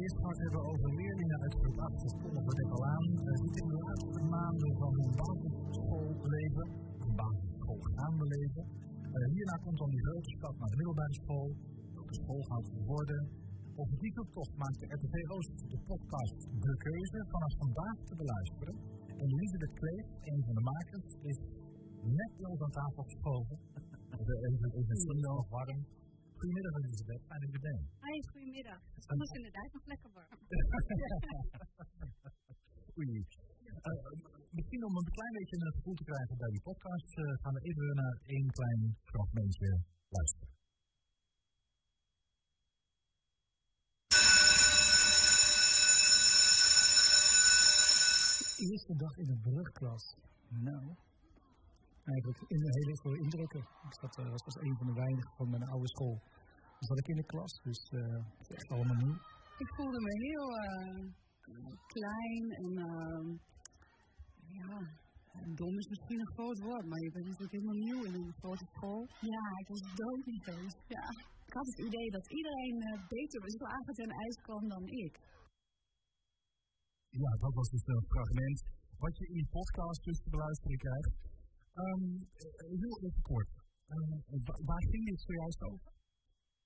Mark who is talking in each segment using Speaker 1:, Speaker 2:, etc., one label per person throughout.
Speaker 1: eerst gaan we hebben over leerlingen uit groep 8. Dat we net al aan. Uh, dit in de laatste maanden van hun basisschoolleven, hun basisschoolgaande leven. Uh, hierna komt dan die grote stap naar de middelbare school. Welke school gaat het worden? Op die zoektocht maakt de RTV Oost de podcast De Keuze vanaf vandaag te beluisteren. En de Kleef, een van de makers, is net bij ons aan tafel geschoven. even, even snel warm. Goedemiddag Elisabeth, fijn dat je er bent.
Speaker 2: Hoi, goedemiddag. Het is inderdaad nog lekker warm.
Speaker 1: Oei. Uh, misschien om een klein beetje een gevoel te krijgen bij die podcast, uh, gaan we even naar één klein fragmentje luisteren.
Speaker 3: eerste dag in de brugklas. Nou, eigenlijk in een hele veel indrukken. Ik zat, uh, was pas een van de weinigen van mijn oude school. Dan zat ik in de klas, dus uh, het is echt allemaal nieuw.
Speaker 2: Ik voelde me heel uh, klein en ehm, ja, dom is misschien een groot woord, maar je bent natuurlijk helemaal nieuw in een grote school. Ja, ik was doodniveus. Ja. Ik had het idee dat iedereen beter beslagen ten ijs kwam dan ik.
Speaker 1: Ja, dat was dus een fragment wat je in die podcast dus te beluisteren krijgt. Um, heel even kort. Um, waar ging dit zojuist over?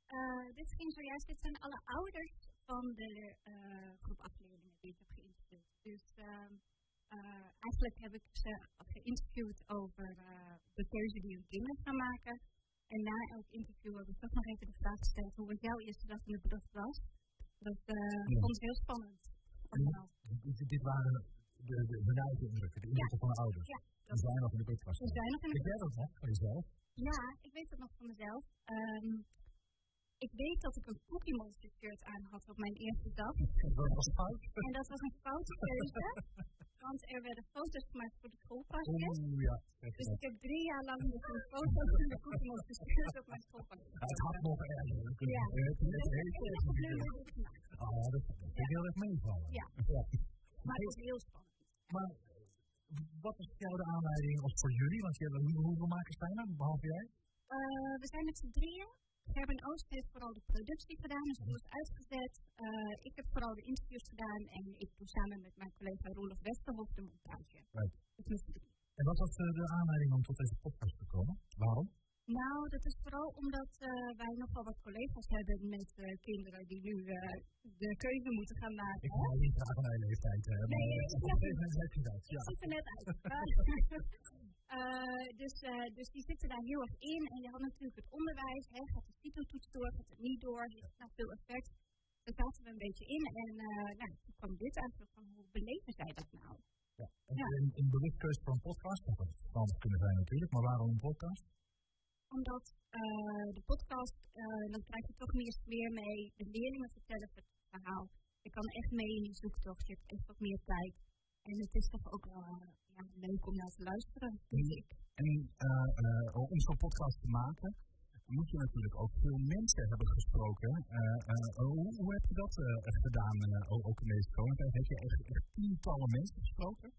Speaker 2: Uh, dit ging zojuist, dit zijn alle ouders van de uh, groep afleerlingen die ik heb geïnterviewd. Dus uh, eigenlijk heb ik ze geïnterviewd over de keuze die hun kinderen gaan maken. En na elk interview heb ik toch nog even de vraag gesteld hoe het jouw eerste dag in de bedrijf was. Dat ja. vond ik heel spannend.
Speaker 1: Dit, dit waren de, de, de indrukken, de indrukken van de ouders.
Speaker 2: Ja.
Speaker 1: We zijn nog in de.
Speaker 2: We zijn nog in de
Speaker 1: Weet jij dat nog van jezelf?
Speaker 2: Ja, ik weet het nog van mezelf. Um, ik weet dat ik een Cookie Monster shirt aan had op mijn eerste dag.
Speaker 1: Dat was fout.
Speaker 2: En dat was een foute keuze. want er werden foto's gemaakt voor de schoolpasjes.
Speaker 1: Oeh, ja.
Speaker 2: Dus ik heb drie jaar lang dus een foto van de Cookie Monster shirt op mijn schoolpasjes.
Speaker 1: Ja, het had nog erger
Speaker 2: Ja.
Speaker 1: Het is heel Oh, dat vind ik heel erg meevallen.
Speaker 2: Ja. Maar het is heel spannend.
Speaker 1: Maar wat is jou de aanleiding of voor jullie? Want je, hoeveel makers zijn er, behalve jij?
Speaker 2: Uh, we zijn met z'n drieën. Gerben Oost heeft vooral de productie gedaan, dus alles uitgezet. Uh, ik heb vooral de interviews gedaan en ik doe samen met mijn collega Roelof Westerhof de montage.
Speaker 1: Right.
Speaker 2: Dus met.
Speaker 1: En wat was de aanleiding om tot deze podcast te komen? Waarom?
Speaker 2: Nou, dat is vooral omdat uh, wij nogal wat collega's hebben met uh, kinderen die nu uh, de keuze moeten gaan maken.
Speaker 1: Ik wil niet graag hele leeftijd hebben.
Speaker 2: Nee, nee,
Speaker 1: op een gegeven moment heb je dat. Ja.
Speaker 2: ziet er net uit. Dus, dus die zitten daar heel erg in. En je had natuurlijk het onderwijs. Hè, gaat de CITO-toets door, gaat het niet door? Heeft nou veel effect? Daar zaten we een beetje in. En nou, toen kwam dit eigenlijk van hoe beleven zij dat nou?
Speaker 1: Ja, en ja. een, een bewust keuze voor een podcast, dat had het kunnen zijn natuurlijk, maar waarom een podcast?
Speaker 2: omdat uh, de podcast, uh, dan krijg je toch meer mee. De leerlingen vertellen het verhaal. Je kan echt mee in die zoektocht, je hebt echt wat meer tijd. En het is toch ook wel uh, ja, leuk om naar te luisteren, vind ik.
Speaker 1: En om zo'n podcast te maken, moet je natuurlijk ook veel mensen hebben gesproken. Hoe, hoe, heb je dat gedaan, ook in deze coronatijd? Heb je echt, echt tientallen mensen gesproken?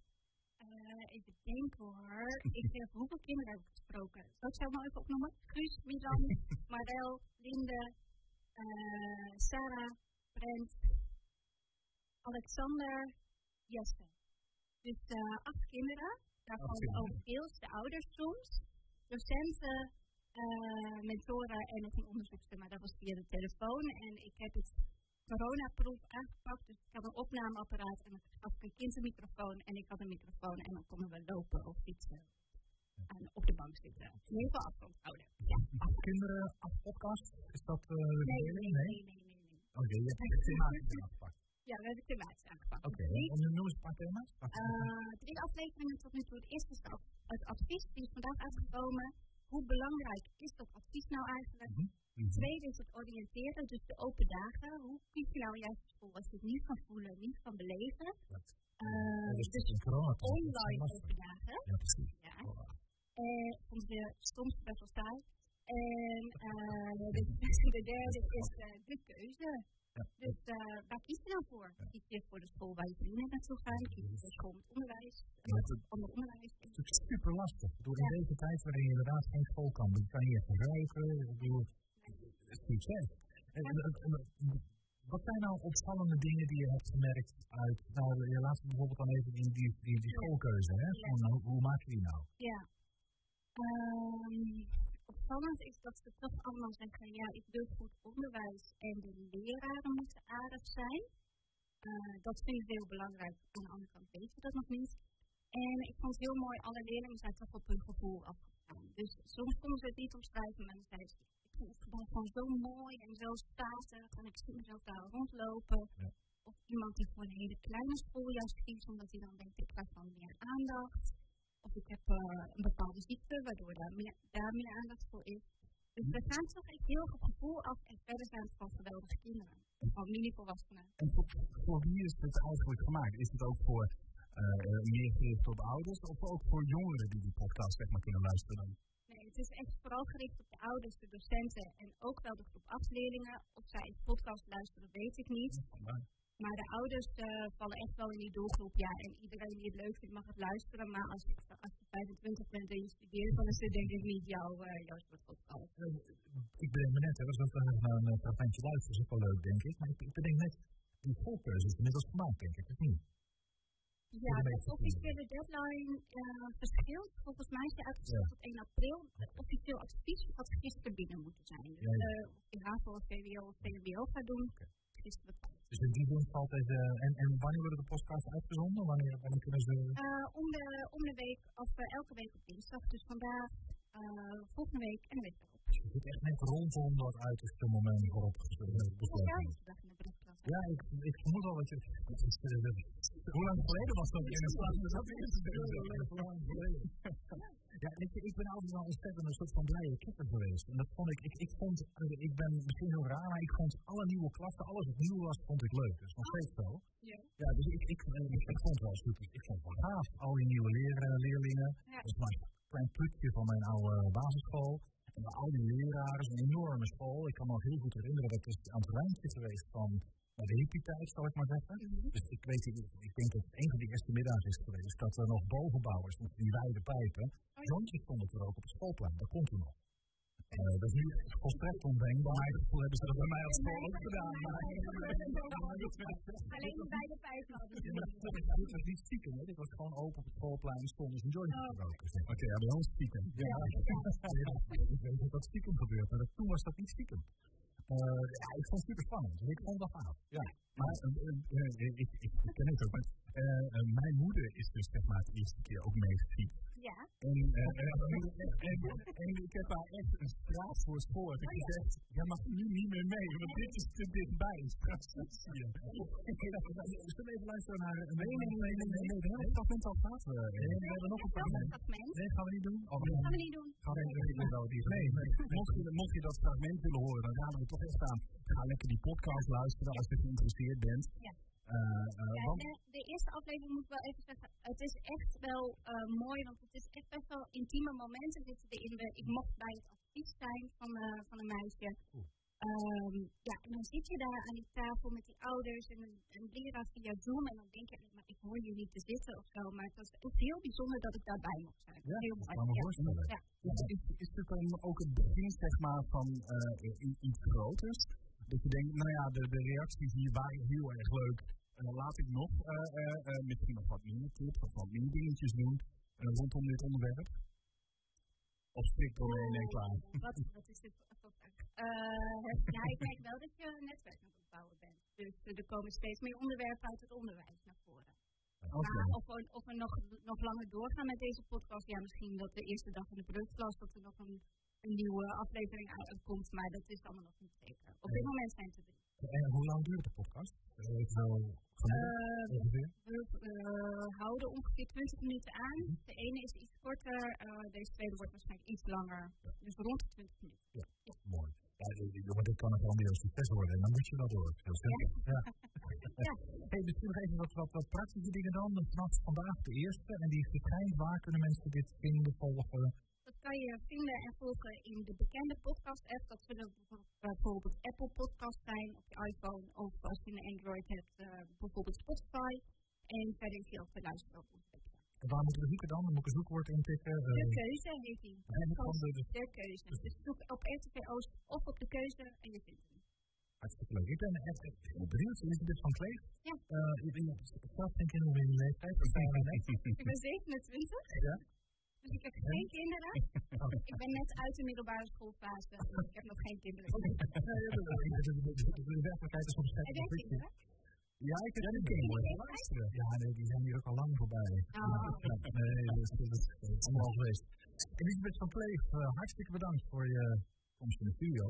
Speaker 2: even denken hoor. Ik heb hoeveel kinderen heb ik gesproken? Zal ik zo maar even opnoemen? Guus, Milan, Marel, Linde, uh, Sarah, Brent, Alexander, Jesse. Dus uh, acht kinderen. Daarvan de ouders soms. Docenten, uh, mentoren en nog een onderzoekster, maar dat was via de telefoon. En ik heb het coronaproef aangepakt. Dus ik had een opnameapparaat en ik een kind een microfoon en ik had een microfoon en dan konden we lopen of fietsen. En op de bank zitten. Heel veel afstand houden. Ja.
Speaker 1: Acht kinderen, podcast? Is dat uh,
Speaker 2: nee, nee, nee, nee, nee, nee, nee.
Speaker 1: Oké, okay, je hebt thema's aangepakt.
Speaker 2: Ja, we hebben thema's aangepakt.
Speaker 1: Oké, okay, en noem eens een paar thema's.
Speaker 2: Uh, drie afleveringen tot nu toe. Het eerste is het advies, die is vandaag uitgekomen. Hoe belangrijk is dat advies nou eigenlijk? Mm -hmm. Het tweede is het oriënteren, dus de open dagen. Hoe kies je nou juist school als je het niet kan voelen, niet kan beleven? Uh,
Speaker 1: dus
Speaker 2: dus online open dagen.
Speaker 1: Ja, precies.
Speaker 2: Ja. Uh, soms best wel saai. En uh, de, de, derde is de keuze.
Speaker 1: Ja.
Speaker 2: Dus waar kies je nou voor? Ja. Kies je voor de school waar je vrienden naartoe gaan? Kies je voor school met onderwijs?
Speaker 1: Ja, het,
Speaker 2: ander onderwijs?
Speaker 1: Het is natuurlijk super lastig. Door in deze tijd waarin je inderdaad geen school kan, dan kan je ruiken. Ik bedoel, succes. Wat zijn nou opvallende dingen die je hebt gemerkt uit, nou, je laat bijvoorbeeld dan even die, die, die, die schoolkeuze, hè? Van, hoe, hoe maak je die nou?
Speaker 2: Ja. Um, opvallend is dat ze toch allemaal zeggen, ja, ik wil goed onderwijs en de leraren moeten aardig zijn. Uh, dat vind ik heel belangrijk. Aan de andere kant weet je dat nog niet. En ik vond het heel mooi, alle leerlingen zijn toch op hun gevoel afgegaan. Dus soms konden ze het niet omschrijven, maar dan zeiden ze, ik vond het gewoon, gewoon zo mooi en zo statig en ik zie mezelf daar rondlopen. Ja. Of iemand die voor een hele kleine school juist kiest, omdat hij dan denkt, ik krijg dan meer aandacht. Ik heb uh, een bepaalde ziekte, waardoor daar meer, daar meer aandacht voor is. Dus we gaan toch echt heel goed gevoel af en verder zijn het gewoon geweldige kinderen. Van mini-volwassenen.
Speaker 1: En voor, voor wie is het eigenlijk gemaakt? Is het ook voor uh, meer gericht op ouders of ook voor jongeren die die podcast zeg maar, kunnen luisteren?
Speaker 2: Nee, het is echt vooral gericht op de ouders, de docenten en ook wel de groep afleerlingen. Of zij de podcast luisteren, weet ik niet. Maar de ouders uh, vallen echt wel in die doelgroep. Ja, en iedereen die het leuk vindt mag het luisteren. Maar als, als je 25 bent en je studeert, dan is het denk ik niet jouw, uh, jouw soort podcast.
Speaker 1: ik bedenk me net, hè, was dat naar een fragmentje luisteren, is ook wel leuk denk ik. Maar ik, ik bedenk net, die voorkeur is inmiddels gemaakt denk ik, of niet?
Speaker 2: Ja, de officiële deadline uh, verschilt. Volgens mij is die uitgesteld tot 1 april. Het officieel advies had gisteren binnen moeten zijn. Dus uh, of je HAVO of VWO of VWO gaat doen, gisteren
Speaker 1: Dus in die zin valt deze... En, en wanneer worden de podcasts uitgezonden? Wanneer, wanneer kunnen ze...
Speaker 2: Uh, om, de, om de week, of elke week op dinsdag. Dus vandaag, volgende week en de week daarop.
Speaker 1: Dus je zit echt net rondom dat uiterste moment waarop besloten ja, ik, ik vermoed al dat je. Dat is, uh, hoe lang geleden was dat in een stad? Dat is hoe lang geleden. Ja, je, ik ben altijd wel ontzettend een soort van blije kikker geweest. En dat vond ik, ik, ik vond, ik ben misschien heel raar, maar ik vond alle nieuwe klassen, alles wat nieuw was, vond ik leuk. Dat is nog steeds zo. Ja. ja dus ik, ik, ik, ik vond het wel super. Ik vond het wel gaaf, al die nieuwe leer, leerlingen. Ja. Dat is maar een klein putje van mijn oude basisschool. En al die leraren, een enorme school. Ik kan me nog heel goed herinneren, dat is aan het randje geweest van de hippie-tijd, zal ik maar zeggen. Mhm. Dus ik weet, ik denk dat het een van de eerste middags is geweest dat er nog bovenbouwers met die wijde pijpen, oh, Jontjes stonden er ook op het schoolplein, dat komt er nog. Uh, dat is nu volstrekt ondenkbaar. Mijn gevoel hebben ze dat bij mij op school ook gedaan.
Speaker 2: Alleen bij de pijpen hadden
Speaker 1: Dit was niet stiekem, hè. dit was gewoon open op het schoolplein en stonden ze een jointje te roken. Oké, ja, bij ons stiekem. Ja, ik weet dat dat stiekem gebeurt, maar toen was dat niet stiekem. Uh, ja, ik vond het super spannend. Dus ik vond dat gaaf. Ja. Maar uh, uh, ik, ik, ik ken het ook. Maar, mijn moeder is dus zeg maar de eerste keer ook meegefietst.
Speaker 2: Ja.
Speaker 1: En, en, en, ik heb haar echt een straat voor school. Ik heb oh, gezegd, jij mag nu niet meer mee, want dit is te dichtbij. Zullen we even luisteren naar... Nee, nee, nee, nee, nee, nee, nee, fragment al gehad. We hebben nog een fragment. Nee, gaan we niet doen?
Speaker 2: Oh, gaan we niet doen.
Speaker 1: Gaan we niet doen. Nee, nee. Mocht je, mocht je dat fragment willen horen, dan gaan we toch echt aan. Ga lekker die podcast luisteren als je geïnteresseerd bent. Ja. Uh, uh,
Speaker 2: ja, de, de, eerste aflevering moet ik wel even zeggen, het is echt wel uh, mooi, want het is echt best wel intieme momenten zitten erin. Ik mocht bij het advies zijn van, van een meisje. Um, ja, en dan zit je daar aan die tafel met die ouders en een, een leraar via Zoom en dan denk je, maar ik hoor niet te zitten of zo. Maar het was echt heel bijzonder dat ik daarbij mocht zijn.
Speaker 1: Ja,
Speaker 2: heel mooi.
Speaker 1: Ja. Ja. Is, is dit dan ook het begin zeg maar, van iets groters? Dat je denkt, nou ja, de, de reacties hier waren heel erg leuk. Uh, laat ik nog uh, uh, misschien nog wat meer tips of wat meer dingetjes doen rondom dit onderwerp. Of strikt door nee, nee, klaar.
Speaker 2: Wat, wat is dit voor vraag? ja, ik merk wel dat je een netwerk aan het opbouwen bent. Dus er komen steeds meer onderwerpen uit het onderwijs naar voren. Okay. of, we, of we nog, nog langer doorgaan met deze podcast, ja, misschien dat de eerste dag in de productklas dat er nog een een nieuwe aflevering uitkomt, maar dat is allemaal nog niet zeker. Op dit moment zijn het er.
Speaker 1: En hoe lang duurt de podcast? Zo
Speaker 2: uh, we uh, houden ongeveer 20 minuten aan. Mhm. De ene is iets korter, deze tweede wordt waarschijnlijk iets langer. Dus rond de 20 minuten.
Speaker 1: Ja, mooi. Ja, jongen, dit kan een grandioos succes worden en dan moet je dat door. Heel zeker. Ja. ja. Hey, misschien nog even wat, wat, wat praktische dingen dan. Vanaf vandaag de eerste en die verschijnt. Waar kunnen mensen dit vinden, volgen?
Speaker 2: Kan je vinden en volgen in de bekende podcast-app. Dat zullen bijvoorbeeld Apple Podcast zijn op je iPhone. Of als je een Android hebt, uh, bijvoorbeeld Spotify. En verder is je ook te luisteren op onze website.
Speaker 1: Waar moeten we zoeken dan? Dan moet ik een zoekwoord intikken?
Speaker 2: Uh, de keuze heet die. De, de, de keuze. Dus zoek op RTV Oost of op de keuze en je vindt hem.
Speaker 1: Hartstikke leuk. Ik ben echt heel benieuwd. Elisabeth van Kleef.
Speaker 2: Ja.
Speaker 1: Uh, je bent zelf geen kinderen in je leeftijd.
Speaker 2: Ik ben 27.
Speaker 1: Ja.
Speaker 2: Dus ik heb geen kinderen. Ik ben net uit de middelbare schoolfase. Dus ik heb nog geen kinderen.
Speaker 1: De werkelijkheid is soms
Speaker 2: Heb jij kinderen?
Speaker 1: Ja, ik heb een kinderen. Ja, nee, die zijn hier ook al lang voorbij.
Speaker 2: Oh.
Speaker 1: Nee, dat is allemaal geweest. Elisabeth van Kleef, hartstikke bedankt voor je komst in de studio.